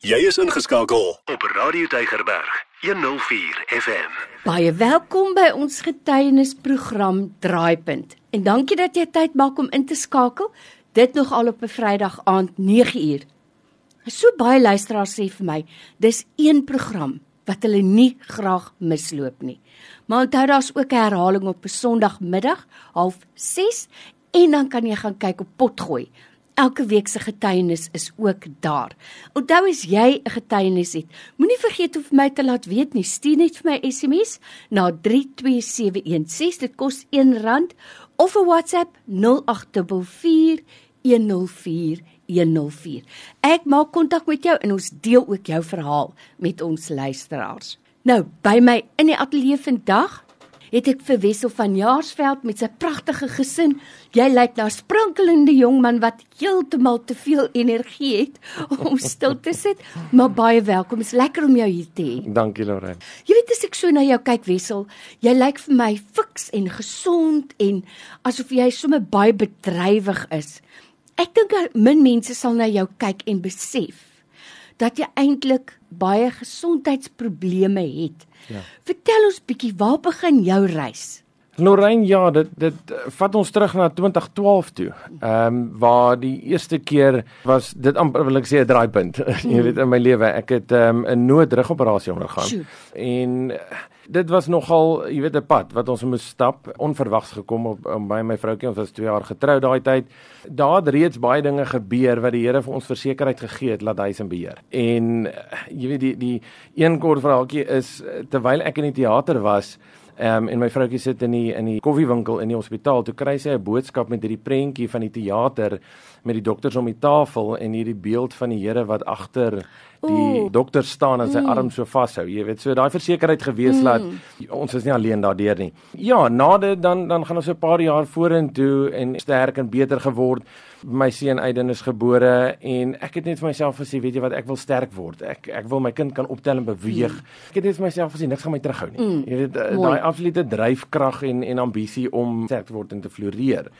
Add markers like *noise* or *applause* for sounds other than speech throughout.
Jy is ingeskakel op Radio Deigerberg 104 FM. Baie welkom by ons getuienisprogram Draaipunt. En dankie dat jy tyd maak om in te skakel. Dit nog al op 'n Vrydag aand 9uur. So baie luisteraars sê vir my, dis een program wat hulle nie graag misloop nie. Maar onthou daar's ook 'n herhaling op 'n Sondagmiddag, 06:30 en dan kan jy gaan kyk op Potgooi Elke week se getuienis is ook daar. Onthou as jy 'n getuienis het, moenie vergeet om my te laat weet nie. Stuur net vir my SMS na 32716. Dit kos R1 of 'n WhatsApp 0824104104. Ek maak kontak met jou en ons deel ook jou verhaal met ons luisteraars. Nou, by my in die ateljee vandag het ek vir Wessel van Jaarsveld met sy pragtige gesin. Jy lyk na 'n sprankelende jong man wat heeltemal te veel energie het *laughs* om stil te sit, maar baie welkom. Is lekker om jou hier te hê. Dankie Lorraine. Jy weet as ek so na jou kyk Wessel, jy lyk vir my fiks en gesond en asof jy sommer baie bedrywig is. Ek dink min mense sal na jou kyk en besef dat jy eintlik baie gesondheidsprobleme het. Ja. Vertel ons bietjie, waar begin jou reis? Lorraine, ja, dit dit vat ons terug na 2012 toe. Ehm um, waar die eerste keer was dit amper wil ek sê 'n draaipunt. *laughs* Jy mm. weet in my lewe, ek het ehm um, 'n noodrugoperasie ondergaan. Sjoe. En dit was nogal, jy weet 'n pad wat ons moes stap, onverwags gekom op by my vroutjie, ons was 2 jaar getroud daai tyd. Daar het reeds baie dinge gebeur wat die Here vir ons versekerheid gegee het laat hy se beheer. En jy weet die die een kort verhaaltjie is terwyl ek in die teater was, Ehm um, en my vroutjie sit in die in die koffiewinkel in die hospitaal. Toe kry sy 'n boodskap met hierdie prentjie van die teater met die dokters om die tafel en hierdie beeld van die Here wat agter die Ooh. dokter staan en sy mm. arm so vashou. Jy weet, so daai versekerheid gewees mm. ons is nie alleen daardeur nie. Ja, na dit dan dan gaan ons 'n paar jaar vorentoe en sterk en beter geword my seun Aiden is gebore en ek het net vir myself gesê weet jy wat ek wil sterk word. Ek ek wil my kind kan optel en beweeg. Mm. ek het net vir myself gesê niks gaan my terughou nie. Mm. jy weet eh, daai absolute dryfkrag en en ambisie om sterk te word en te floreer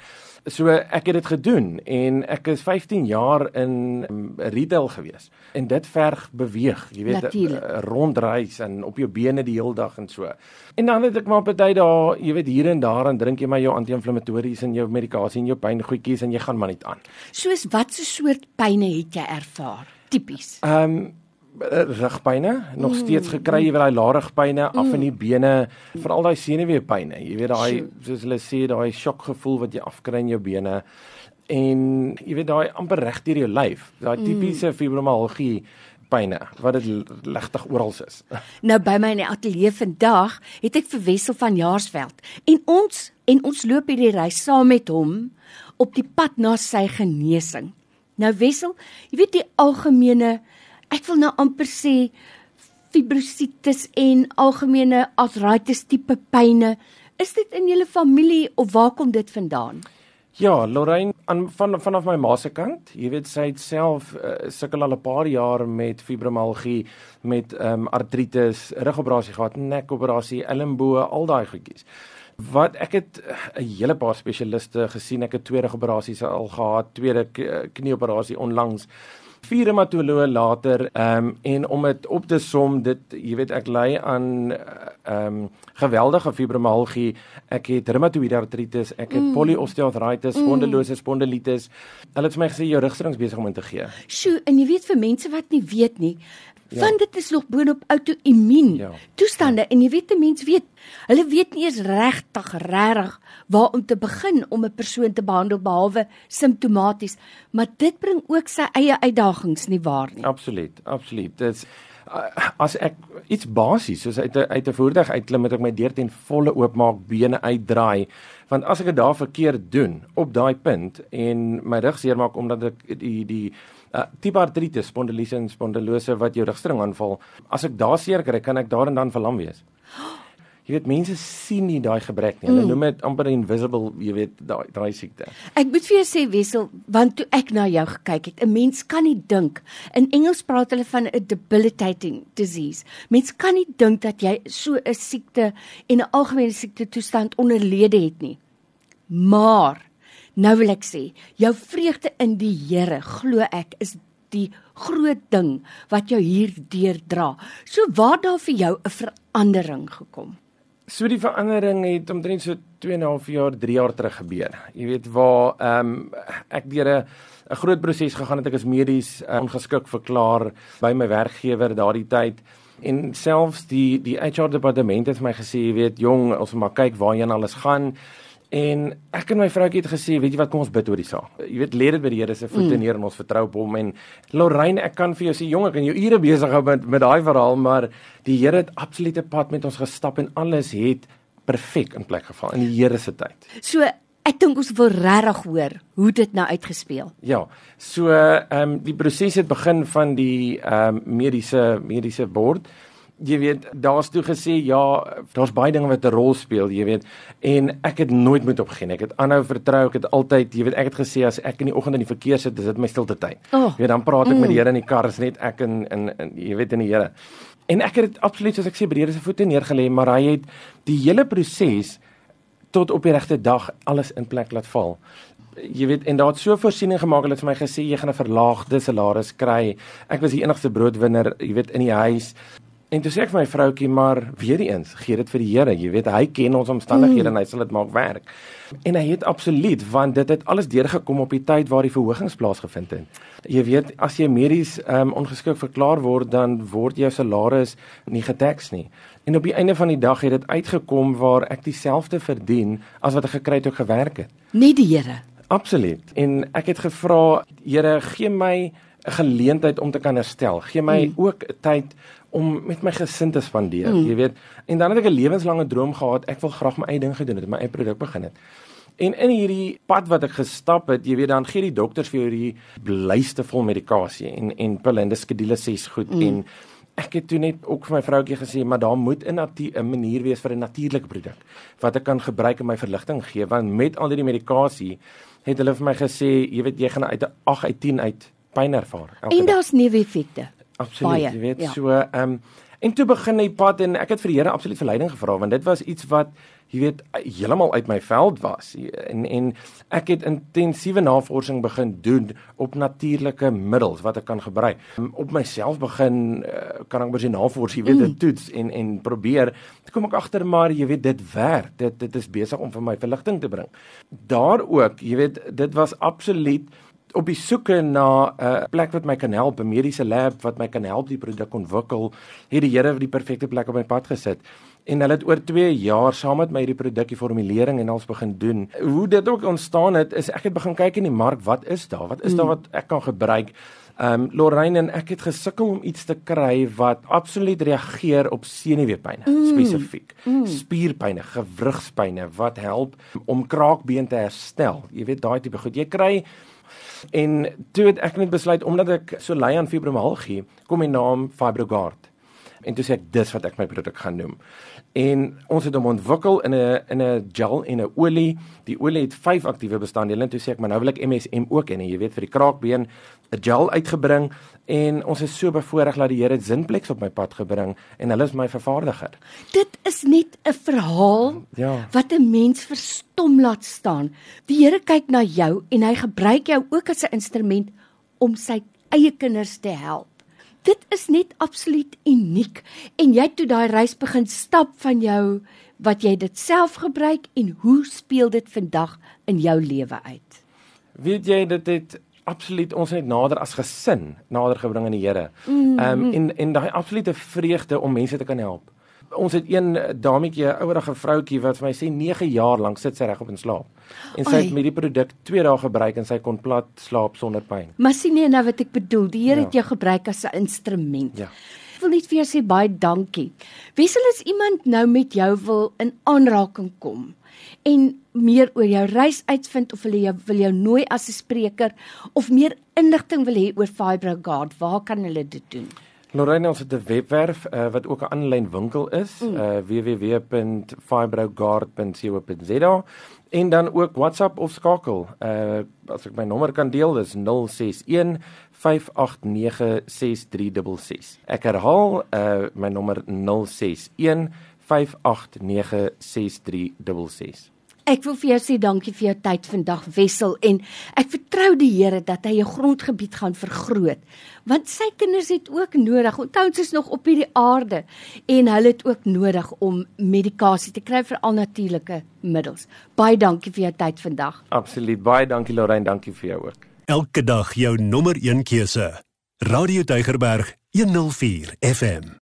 So ek het dit gedoen en ek is 15 jaar in um, retail gewees. En dit verg beweeg, jy weet, Natuurlijk. Eh, rondreis en op jou bene die hele dag en so. En dan het ek maar party daar, jy weet, hier en daar en drink jy maar jou anti-inflammatories en jou medikasie en jou pyngoedjies en jy gaan maar net aan. Soos wat so soort pyne het jy ervaar? Tipies. Ehm um, rugpyne? Nog steeds mm. gekry jy weet daai laarigpyne af in die mm. bene veral daai senuweepyne. Jy weet daai soos hulle sê daai shockgevoel wat jy afkry in jou bene. En jy weet daai amper reg deur jou lyf. Daai mm. tipiese fibromialgie pyne wat dit legtig oral is. *laughs* Nou by my in die ateljee vandag het ek vir Wessel van Jaarsveld. En ons en ons loop hierdie reis saam met hom op die pad na sy genesing. Nou Wessel jy weet die algemene ek wil nou amper sê fibrositis en algemene artritis tipe pyne. Is dit in julle familie of waar kom dit vandaan? Ja, Lorraine aan van vanaf my ma se kant, jy weet sy het self uh, sukkel al 'n paar jaar met fibromialgie, met ehm um, artritis, rugoperasie gehad, nekoperasie, elmboë, al daai goedjies. Wat ek het eh, 'n hele paar spesialiste gesien, ek het tweede operasies al gehad, tweede knieoperasie onlangs vier hematoloë later ehm um, en om dit op te som dit jy weet ek ly aan ehm um, geweldige fibromialgie ek het reumatoïde artritis ek het mm. polyosteoartritis mm. spondylose spondilitis hulle het vir my gesê jou rugstrings besig om in te gee sjoe en jy weet vir mense wat nie weet nie Ja. Want dit is nog boonop outoimmuun ja. toestande ja. en jy weet 'n mens weet, hulle weet nie eens regtig regtig waar om te begin om 'n persoon te behandel behalwe simptomaties, maar dit bring ook sy eie uitdagings nie waar nie. Absoluut, absoluut. Dit's as ek iets basies soos uit 'n uit 'n voertuig uitklim met ek my deur ten volle oopmaak, bene uitdraai, want as ek dit daar verkeerd doen op daai punt en my rug seermaak omdat ek die die uh, tipe artritis, spondylose en spondylose wat jou rugstring aanval, as ek daar seer kry, kan ek daar en dan verlam wees. *gasps* Jy weet mense sien nie daai gebrek nie. Hulle mm. noem dit amper invisible, jy weet, daai daai siekte. Ek moet vir jou sê Wessel, want toe ek na jou gekyk het, 'n mens kan nie dink. In Engels praat hulle van 'n debilitating disease. Mens kan nie dink dat jy so 'n siekte en 'n algemene siekte toestand onderlede het nie. Maar Nou wil ek sê, jou vreugde in die Here, glo ek, is die groot ding wat jou hier deurdra. So waar daar vir jou 'n verandering gekom? So die verandering het omtrent so 2 en 'n half jaar, 3 jaar terug gebeur. Jy weet waar ehm um, ek deur 'n 'n groot proses gegaan het. Ek as medies uh, ongeskik verklaar by my werkgewer daardie tyd. En selfs die die HR departement het my gesê jy weet jong ons moet maar kyk waarheen alles gaan En ek en my vroutjie het gesê, weet jy wat, kom ons bid oor die saak. Jy weet, lê dit by die Here se voete mm. neer en ons vertrou op hom en Lorraine, ek kan vir jou sê, jong, ek kan jou ure besig hou met met daai verhaal, maar die Here het absolute pad met ons gestap en alles het perfek in plek geval in die Here se tyd. So ek dink ons wil regtig hoor hoe dit nou uitgespeel. Ja. So ehm um, die proses het begin van die ehm um, mediese mediese bord jy weet daar's toe gesê ja daar's baie dinge wat 'n rol speel jy weet en ek het nooit moet opgee ek het aanhou vertrou ek het altyd jy weet ek het gesê as ek in die oggend in die verkeer sit dis dit my stilte tyd. Oh, jy weet dan praat ek mm. met die Here in die kar is net ek in in, in jy weet in die Here. En ek het dit absoluut soos ek sê by die Here se voete neergelê maar hy het die hele proses tot op die regte dag alles in plek laat val. Jy weet en daar het so voorsiening gemaak hulle het vir my gesê jy gaan 'n verlaagde salaris kry. Ek was die enigste broodwinner jy weet in die huis En toe sê ek vir my vroutjie, maar weer eens, gee dit vir die Here. Jy weet, hy ken ons omstandighede mm. en hy sal dit maak werk. En hy het absoluut, want dit het alles deurgekom op die tyd waar die verhogings plaasgevind het. Jy weet, as jy medies um, ongeskik verklaar word, dan word jou salaris nie getaks nie. En op die einde van die dag het dit uitgekom waar ek dieselfde verdien as wat ek gekry het toe gewerk het. Nie die Here. Absoluut. En ek het gevra, Here, gee my 'n geleentheid om te kan herstel. Gee my mm. ook tyd om met my gesin te spandeer, mm. jy weet. En dan het ek 'n lewenslange droom gehad. Ek wil graag my eie ding gedoen het, my eie produk begin het. En in hierdie pad wat ek gestap het, jy weet, dan gee die dokters vir jou die blyste vol medikasie en en pille en dis skedule 6 goed mm. en ek het toe net ook vir my vroutjie gesê, maar daar moet 'n 'n manier wees vir 'n natuurlike produk wat ek kan gebruik en my verligting gee want met al die medikasie het hulle vir my gesê, jy weet, jy gaan uit 'n 8 uit 10 uit pyn ervaar. En daar's neeweffekte. Absoluut, Baie, jy weet ja. so ehm um, en toe begin hy pad en ek het vir die Here absoluut verleiding gevra want dit was iets wat jy weet heeltemal uit my veld was en en ek het intensiewe navorsing begin doen op natuurlike middels wat ek kan gebruik um, op myself begin uh, kan ek besig navors jy weet dit mm. toets en en probeer toe kom ek agter maar jy weet dit werk dit dit is besig om vir my verligting te bring daar ook jy weet dit was absoluut op die soeke na 'n uh, plek wat my kan help, 'n mediese lab wat my kan help die produk ontwikkel, het die Here die perfekte plek op my pad gesit. En hulle het oor 2 jaar saam met my die produk die formulering en alles begin doen. Hoe dit ook ontstaan het, is ek het begin kyk in die mark, wat is daar? Wat is daar hmm. wat ek kan gebruik? Ehm um, Lorraine en ek het gesukkel om iets te kry wat absoluut reageer op senuweepyne mm. spesifiek. Mm. Spierpyne, gewrigspyne wat help om kraakbeen te herstel. Jy weet daai tipe goed. Jy kry En toe het ek net besluit omdat ek so ly aan fibromialgie, kom die naam Fibrogard. En toe sê ek dis wat ek my produk gaan noem. En ons het hom ontwikkel in 'n in 'n gel en 'n olie. Die olie het 5 aktiewe bestanddele en toe sê ek maar nou wil ek MSM ook hê en jy weet vir die kraakbeen 'n gel uitgebring en ons is so bevoorreg dat die Here Zinplex op my pad gebring en hulle is my vervaardiger. Dit is net 'n verhaal ja. wat 'n mens verstom laat staan. Die Here kyk na jou en hy gebruik jou ook as 'n instrument om sy eie kinders te help. Dit is net absoluut uniek en jy het toe daai reis begin stap van jou wat jy dit self gebruik en hoe speel dit vandag in jou lewe uit? Weet jy dit het absoluut ons net nader as gesin nader gebring aan die Here. Mm, ehm um, en en daai absolute vreugde om mense te kan help. Ons het een dametjie, 'n ouerige vroutjie wat vir my sê 9 jaar lank sit sy regop en slaap. En sy Oei. het met die produk 2 dae gebruik en sy kon plat slaap sonder pyn. Maar sien jy nou wat ek bedoel? Die Here ja. het jou gebruik as 'n instrument. Ja. Ek wil net vir jou sê baie dankie. Wessel is iemand nou met jou wil in aanraking kom en meer oor jou reis uitvind of hulle jou wil jou nooi as 'n spreker of meer inligting wil hê oor Fibrogard, waar kan hulle dit doen? Lorraine ons het 'n webwerf uh, wat ook 'n aanlyn winkel is, mm. uh, www.fibrogard.co.za en dan ook WhatsApp of skakel. Uh as ek my nommer kan deel, dis 061 5896366. Ek herhaal uh my nommer 061 5896366. Ek wil vir jou sê dankie vir jou tyd vandag Wessel en ek vertrou die Here dat hy jou grondgebied gaan vergroot want sy kinders het ook nodig. Onthou ons is nog op hierdie aarde en hulle het ook nodig om medikasie te kry vir al natuurlike middels. Baie dankie vir jou tyd vandag. Absoluut. Baie dankie Lorraine, dankie vir jou ook. Elke dag jou nommer 1 keuse. Radio Deugerberg 104 FM.